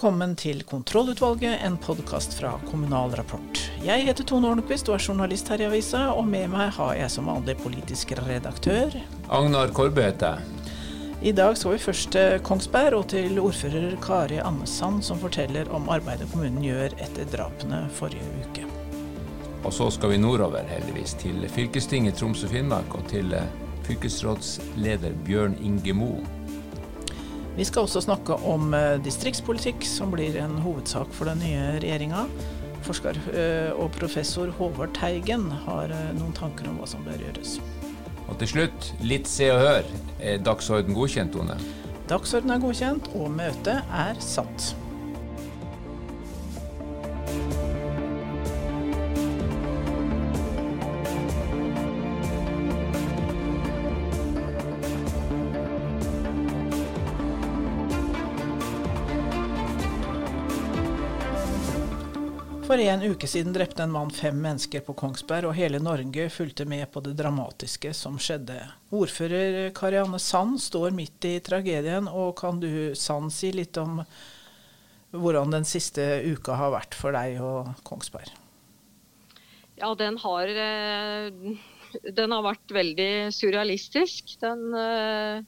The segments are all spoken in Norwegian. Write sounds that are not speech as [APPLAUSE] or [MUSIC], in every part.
Velkommen til Kontrollutvalget, en podkast fra Kommunal Rapport. Jeg heter Tone Ornquist og er journalist her i avisa, og med meg har jeg som vanlig politisk redaktør Agnar Korbe heter jeg. I dag skal vi først til Kongsberg og til ordfører Kari Andesand, som forteller om arbeidet kommunen gjør etter drapene forrige uke. Og så skal vi nordover, heldigvis, til fylkestinget Troms og Finnmark og til eh, fylkesrådsleder Bjørn Inge Moe. Vi skal også snakke om eh, distriktspolitikk, som blir en hovedsak for den nye regjeringa. Forsker eh, og professor Håvard Teigen har eh, noen tanker om hva som bør gjøres. Og til slutt, litt Se og Hør. Er dagsorden godkjent, Tone? Dagsorden er godkjent, og møtet er satt. For en uke siden drepte en mann fem mennesker på Kongsberg, og hele Norge fulgte med på det dramatiske som skjedde. Ordfører Karianne Sand står midt i tragedien, og kan du, Sand, si litt om hvordan den siste uka har vært for deg og Kongsberg? Ja, den har, eh, den har vært veldig surrealistisk. Den eh,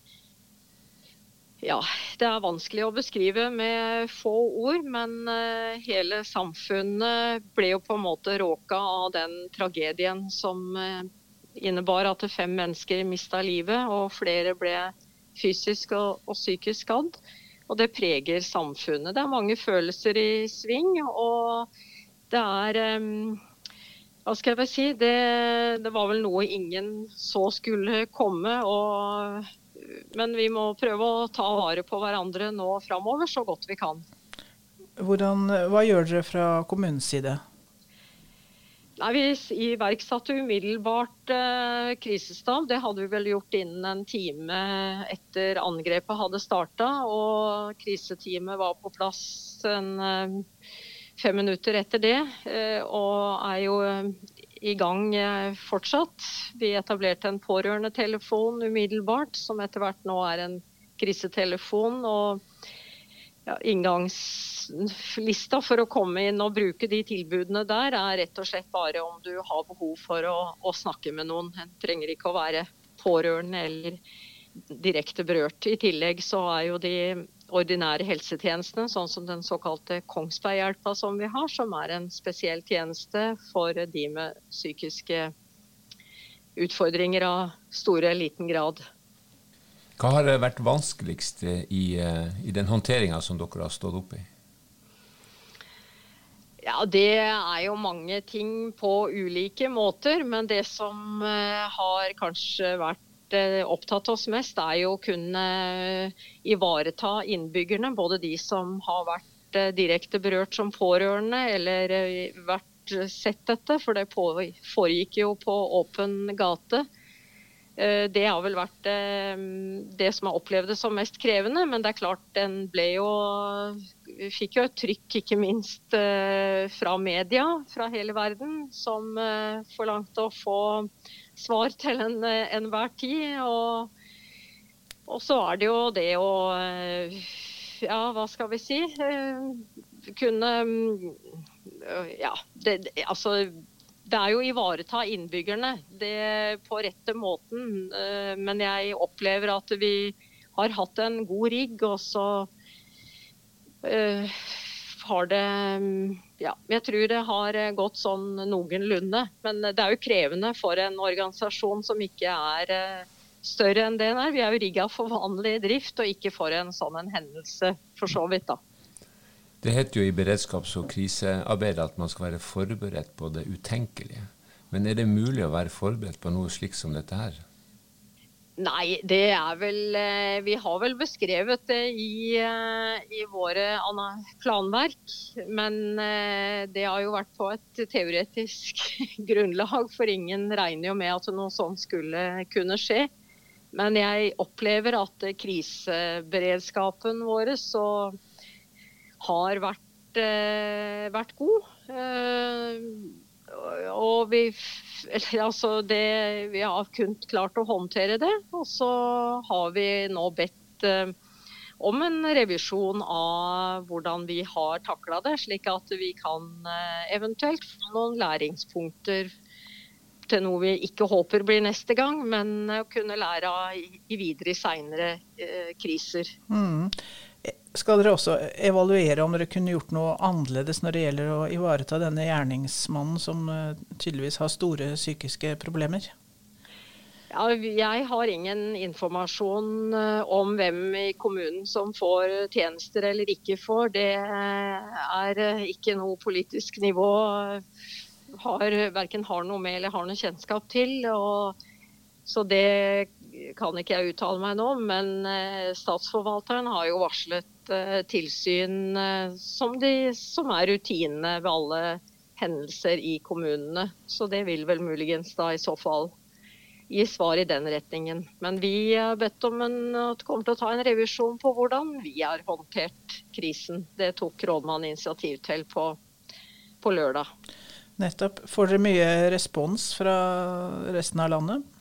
ja, det er vanskelig å beskrive med få ord, men uh, hele samfunnet ble jo på en måte råka av den tragedien som uh, innebar at fem mennesker mista livet, og flere ble fysisk og, og, psykisk skadd. Og det preger samfunnet. Det er mange følelser i sving, og det er um, hva skal jeg si, det, det var vel noe ingen så skulle komme. og men vi må prøve å ta vare på hverandre nå framover så godt vi kan. Hvordan, hva gjør dere fra kommunens side? Nei, Vi iverksatte umiddelbart eh, krisestab. Det hadde vi vel gjort innen en time etter angrepet hadde starta. Og kriseteamet var på plass en, eh, fem minutter etter det. Eh, og er jo i gang eh, fortsatt. Vi etablerte en pårørendetelefon umiddelbart, som etter hvert nå er en krisetelefon. og ja, Inngangslista for å komme inn og bruke de tilbudene der er rett og slett bare om du har behov for å, å snakke med noen. En trenger ikke å være pårørende eller direkte berørt. I tillegg så er jo de ordinære helsetjenestene, sånn som den såkalte Kongsberghjelpa som vi har, som er en spesiell tjeneste for de med psykiske utfordringer av stor eller liten grad. Hva har vært vanskeligst i, eh, i den håndteringa som dere har stått oppe i? Ja, Det er jo mange ting på ulike måter. Men det som eh, har kanskje vært Eh, opptatt oss mest, er jo å kunne eh, ivareta innbyggerne. Både de som har vært eh, direkte berørt som pårørende eller vært sett dette, for det foregikk jo på åpen gate. Det har vel vært det som har opplevd det som mest krevende. Men det er klart den ble jo Fikk jo et trykk, ikke minst fra media fra hele verden, som forlangte å få svar til enhver en tid. Og, og, så er det jo det å eh, Ja, hva skal vi si? Eh, kunne Ja, det, altså det er jo å ivareta innbyggerne det på rette måten. Eh, men jeg opplever at vi har hatt en god rigg, og så har det ja, jeg tror det har gått sånn noenlunde. Men det er jo krevende for en organisasjon som ikke er eh, større enn det den. Vi er jo rigga for vanlig drift, og ikke for en sånn en hendelse, for så vidt. da. Det heter jo i beredskaps- og krisearbeidet at man skal være forberedt på det utenkelige. Men er det mulig å være forberedt på noe slikt som dette her? Nei, det er vel eh, Vi har vel beskrevet det i, eh, i våre planverk. Men eh, det har jo vært på et teoretisk [LAUGHS] grunnlag, for ingen regner jo med at noe sånt skulle kunne skje. Men jeg opplever at kriseberedskapen vår så har vært, vært god. Og vi, [LAUGHS] altså det, vi har kun klart å håndtere det. Og så har vi nå bedt eh, om en revisjon av hvordan vi har takla det, slik at vi kan eventuelt få noen læringspunkter til noe vi ikke håper blir neste gang, men å kunne lære av i videre i seinere eh, kriser. Mm. Skal dere også evaluere om dere kunne gjort noe annerledes når det gjelder å ivareta denne gjerningsmannen som uh, tydeligvis har store psykiske problemer? Ja, jeg har ingen informasjon uh, om hvem i kommunen som får tjenester eller ikke får. Det er uh, ikke noe politisk nivå har, verken har noe med eller har noe kjennskap til. Og, så det kan ikke jeg uttale meg nå. Men eh, statsforvalteren har jo varslet eh, tilsyn eh, som, de, som, er rutinene ved alle hendelser i kommunene. Så det vil vel muligens da i så fall gi svar i den retningen. Men vi har bedt om en, at kommer til å ta en revisjon på hvordan vi har håndtert krisen. Det tok rådmannen initiativ til på, på lørdag. Nettopp. Får dere mye respons fra resten av landet?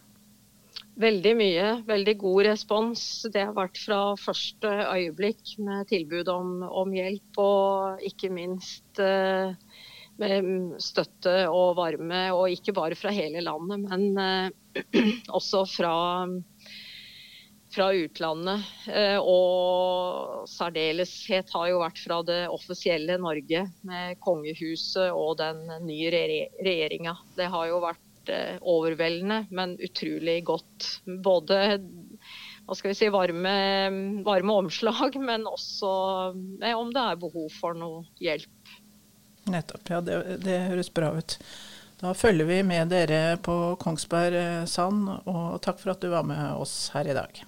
Veldig mye. Veldig god respons. Det har vært fra første øyeblikk med tilbud om, om hjelp, og ikke minst eh, med støtte og varme. Og ikke bare fra hele landet, men eh, [CLEARS THROAT] også fra fra utlandet. Eh, og særdeleshet har jo vært fra det offisielle Norge, med kongehuset og den nye regjeringa. Det har jo vært eh, overveldende, men utrolig godt. Både hva skal vi si, varme, varme omslag, [LAUGHS] men også eh, om det er behov for noe hjelp. Nettopp. Ja, det, det høres bra ut. Da følger vi med dere på Kongsberg Sand, og takk for at du var med oss her i dag.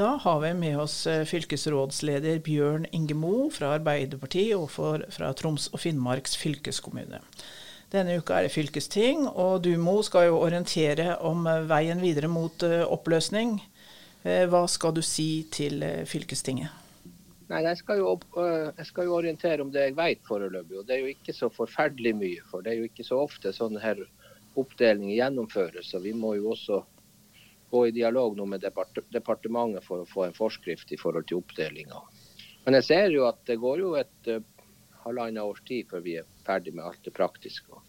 Da har vi med oss eh, fylkesrådsleder Bjørn Ingemo fra Arbeiderpartiet og for, fra Troms og Finnmarks fylkeskommune. Denne uka er det fylkesting, og du Mo skal jo orientere om eh, veien videre mot eh, oppløsning. Hva skal du si til fylkestinget? Nei, jeg skal, jo, jeg skal, jo, orientere om det jeg vet foreløpig. Og det er jo ikke så forferdelig mye. For det er jo ikke så ofte sånne her oppdelinger gjennomføres. Så vi må jo også gå i dialog nå med departementet for å få en forskrift i forhold til oppdelinga. Men jeg ser jo at det går jo et uh, halvannet års tid før vi er ferdig med alt det praktiske.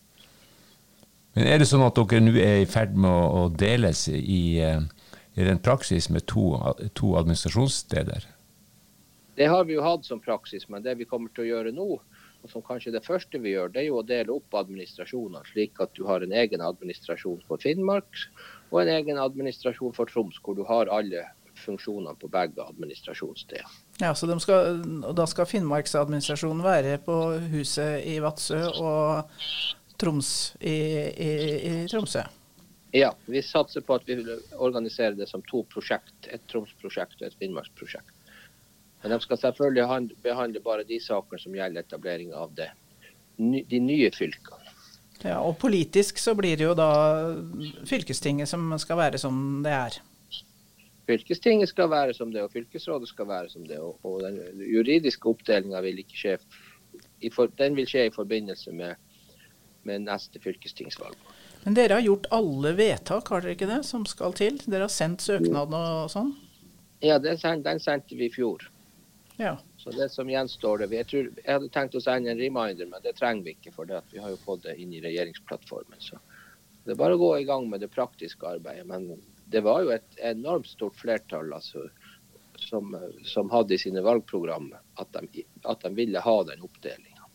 Men er det sånn at dere nå er i ferd med å, å deles i, uh, i den praksis med to, to administrasjonssteder? Det har vi jo hatt som praksis, men det vi kommer til å gjøre nå, og som kanskje det første vi gjør, det er jo å dele opp administrasjoner, slik at du har en egen administrasjon for Finnmark og en egen administrasjon for Troms, hvor du har alle funksjonene på begge administrasjonssteder. Ja, så skal, Da skal Finnmarksadministrasjonen være på huset i Vadsø og Troms i, i, i Tromsø? Ja, vi satser på at vi vil organisere det som to prosjekt. Et Troms-prosjekt og et Finnmarksprosjekt. Men de skal selvfølgelig behandle bare de sakene som gjelder etablering av det, de nye fylkene. Ja, og politisk så blir det jo da fylkestinget som skal være som det er. Fylkestinget skal være som det, og fylkesrådet skal være som det. Og, og den juridiske oppdelinga vil ikke skje den vil skje i forbindelse med, med neste fylkestingsvalg. Men dere har gjort alle vedtak, har dere ikke det, som skal til? Dere har sendt søknaden og sånn? Ja, den, den sendte vi i fjor. Ja. Så det som gjenstår det, jeg, tror, jeg hadde tenkt å sende en reminder, men det trenger vi ikke. For det vi har jo fått det inn i regjeringsplattformen. Så det er bare å gå i gang med det praktiske arbeidet. Men det var jo et enormt stort flertall altså, som, som, hadde i sine valgprogram at de, at de ville ha den oppdelinga.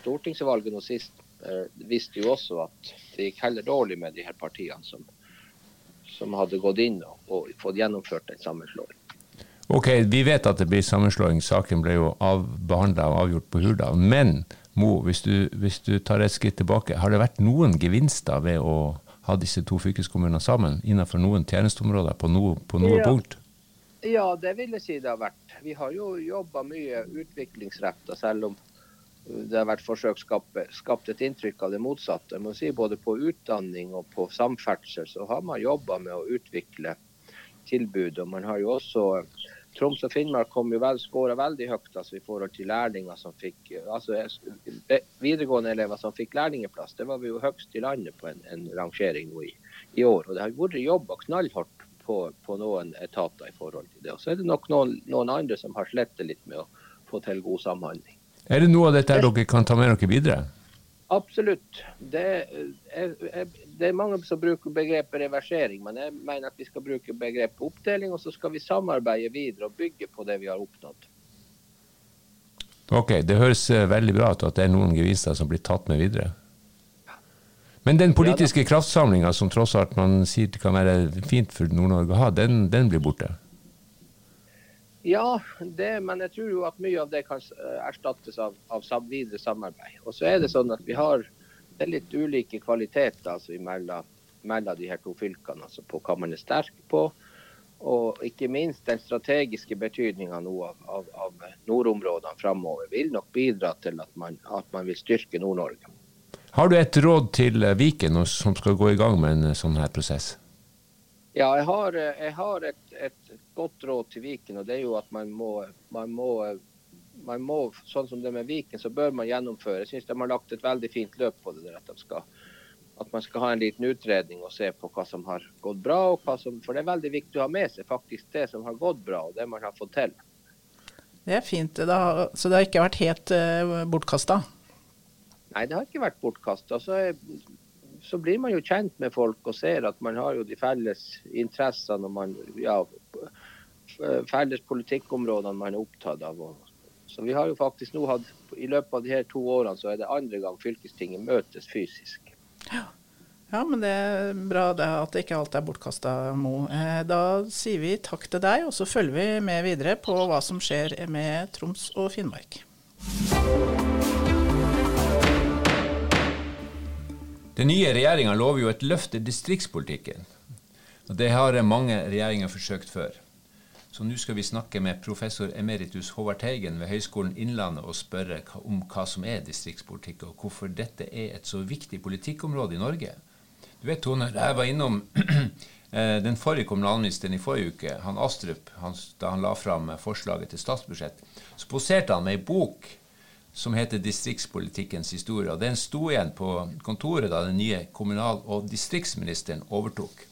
Stortingsvalget nå sist eh, viste jo også at det gikk heller dårlig med de her partiene som, som hadde gått inn og, og fått gjennomført en sammenslåing. Ok, vi vet at det blir sammenslåing. Saken ble jo avbehandla og avgjort på Hurdal. Men Mo, hvis du, hvis du, tar et skritt tilbake, har det vært noen gevinster ved å ha disse to fylkeskommunene sammen innenfor noen tjenesteområder på noe, på noe ja. punkt? Ja, det vil jeg si det har vært. Vi har jo jobba mye utviklingsretta, selv om det har vært forsøkt skapt, skapt et inntrykk av det motsatte. Jeg må si Både på utdanning og på samferdsel så har man jobba med å utvikle tilbud. Og man har jo også Troms og Finnmark kom jo vel, skåra veldig høyt altså, i forhold til lærlinger som fikk altså videregående elever som fikk lærlingeplass. Det var vi jo høyest i landet på en, en rangering nå i, i, år. Og det har vært jobba knallhardt på, på, noen etater i forhold til det. Og så er det nok noen, noen andre som har slettet litt med å få til god samhandling. Er det noe av dette dere kan ta med dere videre? Absolutt. Det er, det er, mange som bruker begrepet reversering, men jeg mener at vi skal bruke begrepet oppdeling, og så skal vi samarbeide videre og bygge på det vi har oppnådd. Ok, Det høres eh, veldig bra ut at det er noen gevinster som blir tatt med videre. Men den politiske ja, kraftsamlinga som tross alt man sier kan være fint for Nord-Norge å ha, den, den blir borte? Ja, det, men jeg tror jo at mye av det kan eh, erstattes av, av videre samarbeid. Og så er det sånn at vi har det er litt ulike kvaliteter altså, mellom, mellom de her to fylkene. Altså på hva man er sterk på, og ikke minst den strategiske betydninga av, av, av, nordområdene framover vil nok bidra til at man, at man vil styrke Nord-Norge. Har du et råd til Viken som skal gå i gang med en sånn her prosess? Ja, jeg har, jeg har et, et, godt råd til Viken. og det er jo at man må, man må, man må Sånn som det med Viken, så bør man gjennomføre. Jeg syns de har lagt et veldig fint løp på det. At, de skal, at, man skal ha en liten utredning og se på hva som har gått bra. og hva som, For det er veldig viktig å ha med seg faktisk det som har gått bra, og det man har fått til. Det er fint. Det har, så det har ikke vært helt uh, bortkasta? Nei, det har ikke vært bortkasta. Altså, så blir man jo kjent med folk og ser at man har jo de felles interessene og man, ja, felles politikkområdene man er opptatt av. Så vi har jo faktisk nå hatt, I løpet av de her to årene så er det andre gang fylkestinget møtes fysisk. Ja. ja men det er bra det at det ikke alt er bortkasta, Mo. Eh, da sier vi takk til deg, og så følger vi med videre på hva som skjer med Troms og Finnmark. Den nye regjeringa lover jo et løft i distriktspolitikken. Og Det har mange regjeringer forsøkt før. Så nå skal vi snakke med professor emeritus Håvard Teigen ved Høgskolen Innlandet og spørre om hva som er distriktspolitikk, og hvorfor dette er et så viktig politikkområde i Norge. Du vet, Tone, jeg var innom [CLEARS THROAT] eh, den forrige kommunalministeren i forrige uke, han Astrup, han, da han la fram forslaget til statsbudsjett. Så poserte han med ei bok som heter 'Distriktspolitikkens historie'. og Den sto igjen på kontoret da den nye kommunal- og distriktsministeren overtok.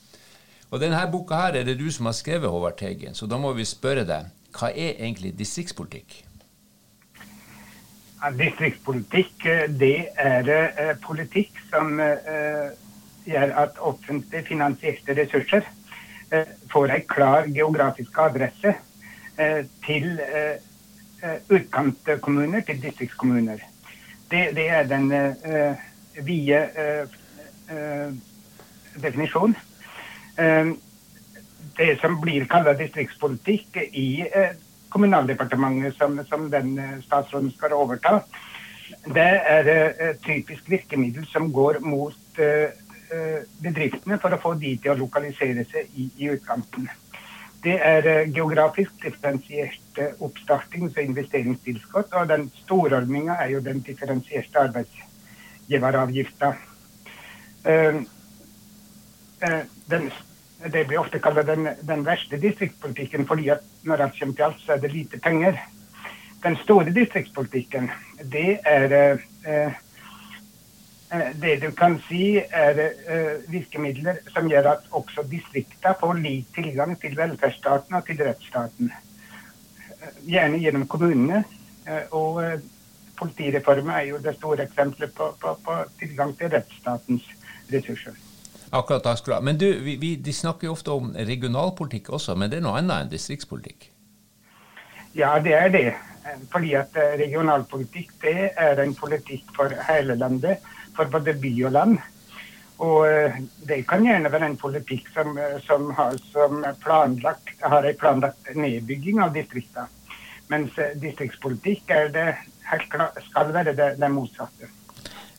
Og Denne boka her er det du som har skrevet, Håvard Teigen, så da må vi spørre deg, hva er egentlig distriktspolitikk? Distriktspolitikk eh, det er eh, politikk som eh, gjør at offentlig finansierte ressurser eh, får en klar geografisk adresse eh, til eh, utkantkommuner til distriktskommuner. Det, det er den vide definisjonen. Det som blir kalt distriktspolitikk i Kommunaldepartementet, som, som, den statsråden skal overta, det er et typisk virkemiddel som går mot bedriftene for å få de til å lokalisere seg i, i utkanten. Det er eh, geografisk differensiert oppstartings- og investeringstilskudd. Og den storordninga er jo den differensierte arbeidsgiveravgifta. Den, det blir ofte kalt den, den, verste distriktspolitikken, fordi at når alt kommer til alt, så er det lite penger. Den store distriktspolitikken, det er uh, Eh, det du kan si, er eh, virkemidler som gjør at også distrikta får lik tilgang til velferdsstaten og til rettsstaten. Uh, gjerne gjennom kommunene. Uh, og politireformen er jo det store eksempelet på, på, på, tilgang til rettsstatens ressurser. Akkurat, takk skal. Men du, vi, vi, De snakker jo ofte om regionalpolitikk også, men det er noe annet enn distriktspolitikk? Ja, det er det. Fordi at regionalpolitikk det er en politikk for hele landet for både by og land. Og eh, det kan gjerne være en politikk som, eh, som, har, som planlagt, har en planlagt nedbygging av distriktene. Mens distriktspolitikk distriktspolitikk det, skal være det, det motsatte.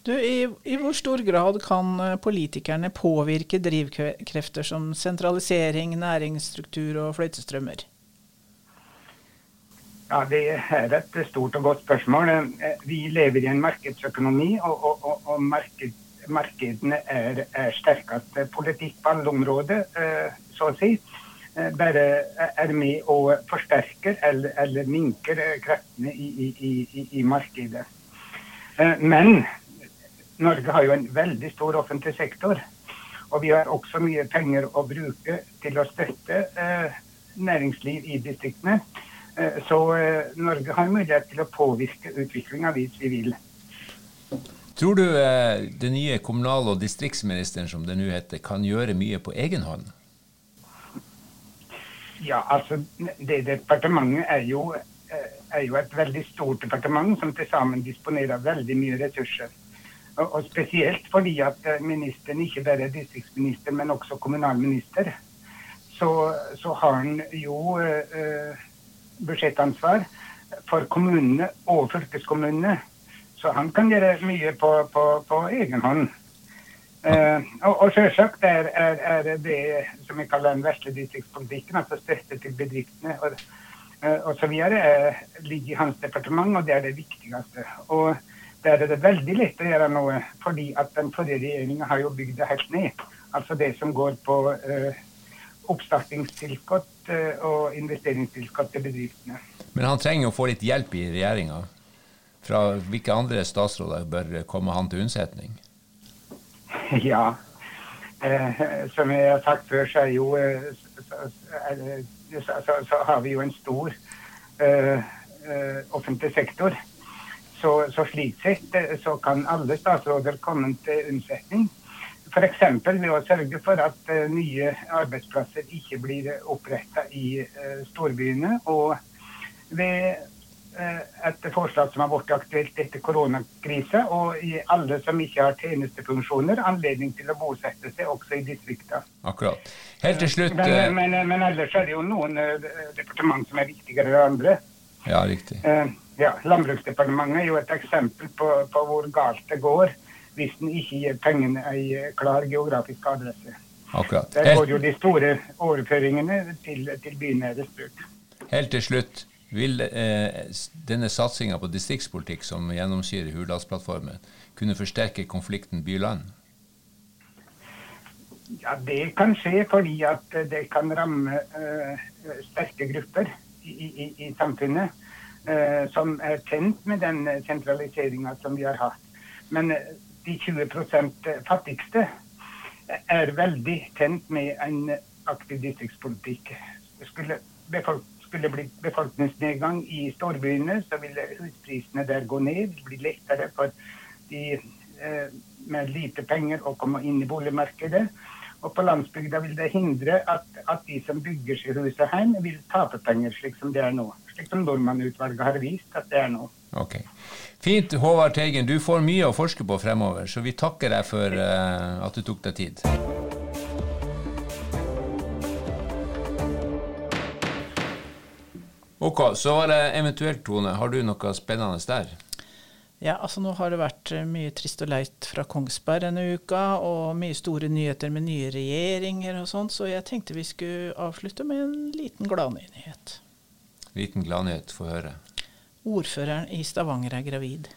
Du, i, i, hvor stor grad kan politikerne påvirke drivkrefter som sentralisering, næringsstruktur og fløytestrømmer? Ja, Det er et stort og godt spørsmål. Eh, vi lever i en markedsøkonomi, og, og, og marked, markedene er, er sterkest politikk på alle områder, eh, så å si. eh, bare er med og forsterker eller, eller minker eh, kreftene i, i, i, markedet. Eh, men Norge har jo en veldig stor offentlig sektor. Og vi har også mye penger å bruke til å støtte eh, næringsliv i distriktene. Eh, så eh, Norge har mulighet til å påvirke utviklinga hvis vi vil. Tror du eh, den nye kommunal- og distriktsministeren, som det nå heter, kan gjøre mye på egen hånd? Ja, altså det departementet er jo, eh, er jo et veldig stort departement som til sammen disponerer veldig mye ressurser. Og, spesielt fordi at eh, ministeren ikke bare er distriktsminister, men også kommunalminister. Så, så har han jo eh, budsjettansvar for kommunene og fylkeskommunene. Så han kan gjøre mye på, på, på egen hånd. Eh, og, og selvsagt er, er, er, det som vi kaller den vesle distriktspolitikken, altså støtte til bedriftene og, eh, videre, eh, ligger i hans departement, og det er det viktigste. Og der er det veldig lett å gjøre noe, fordi at den forrige regjeringa har jo bygd det helt ned. Altså det som går på eh, oppstartingstilskudd eh, og investeringstilskudd til bedriftene. Men han trenger å få litt hjelp i regjeringa. Fra hvilke andre statsråder bør komme han til unnsetning? [LAUGHS] Ja. Eh, som jeg har sagt før, så jo eh, så, så, så, så, har vi jo en stor eh, eh offentlig sektor. Så, slik sett eh, så kan alle statsråder komme til unnsetning. F.eks. ved å sørge for at uh, nye arbeidsplasser ikke blir oppretta i uh, storbyene. Og ved et forslag som har blitt aktuelt etter koronakrisa, og i alle som ikke har tjenestefunksjoner, anledning til å bosette seg også i distriktene. Akkurat. Helt til slutt Men, men, men, ellers er det jo noen departement som er viktigere enn andre. Ja, riktig. Ja, Landbruksdepartementet er jo et eksempel på, på hvor galt det går hvis en ikke gir pengene ei klar geografisk adresse. Akkurat. Der går jo de store overføringene til, til bynære strøk. Helt til slutt, vil eh, denne satsinga på distriktspolitikk som gjennomsyrer Hurdalsplattformen, kunne forsterke konflikten by-land? Ja, Det kan skje fordi at det kan ramme eh, sterke grupper i, i, i samfunnet eh, som er tjent med den sentraliseringa som vi har hatt. Men eh, de 20% fattigste er veldig tjent med en aktiv distriktspolitikk. Skulle, befolk skulle bli befolkningsnedgang i storbyene, så ville husprisene der gå ned. Det blir lettere for de eh, med lite penger å komme inn i boligmarkedet. Og på landsbygda vil det hindre at, at de som bygger seg huset hjem, vil tape penger, slik som det er nå. Slik som Dorman-utvalget har vist at det er nå. Ok. Fint, Håvard Teigen. Du får mye å forske på fremover, så vi takker deg for uh, at du tok deg tid. Ok, så var det eventuelt, Tone. Har du noe spennende der? Ja, altså nå har det vært eh, mye trist og leit fra Kongsberg denne uka, og mye store nyheter med nye regjeringer og sånn, så jeg tenkte vi skulle avslutte med en liten gladnyhet. Liten gladnyhet, få høre. Ordføreren i Stavanger er gravid.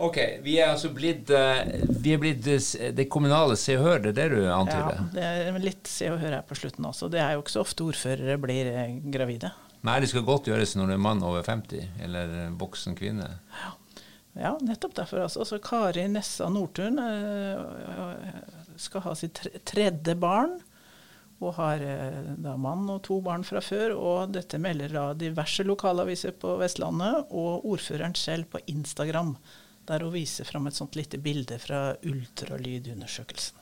Ok, vi er altså blitt, eh, vi er blitt eh, det kommunale Se og Hør, det er det du antyder? Ja, det er litt Se og Hør her på slutten også. Det er jo ikke så ofte ordførere blir gravide. Nei, det skal godt gjøres når du er mann over 50, eller voksen kvinne. Ja. Ja, nettopp derfor. Altså. Så Kari Nessa Nordtun skal ha sitt tredje barn. Og har øh, da mann og to barn fra før. Og dette melder da diverse lokalaviser på Vestlandet og ordføreren selv på Instagram, der hun viser fram et sånt lite bilde fra ultralydundersøkelsen.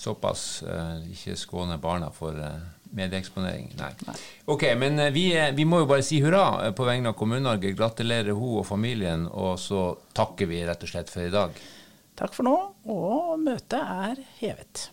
Såpass uh, ikke skåne barna for uh, medieeksponering. Nei. Nei. Ok, men vi, vi, må jo bare si hurra på vegne av Kommune-Norge. Gratulerer hun og familien, og så takker vi rett og slett for i dag. Takk for nå, og møtet er hevet.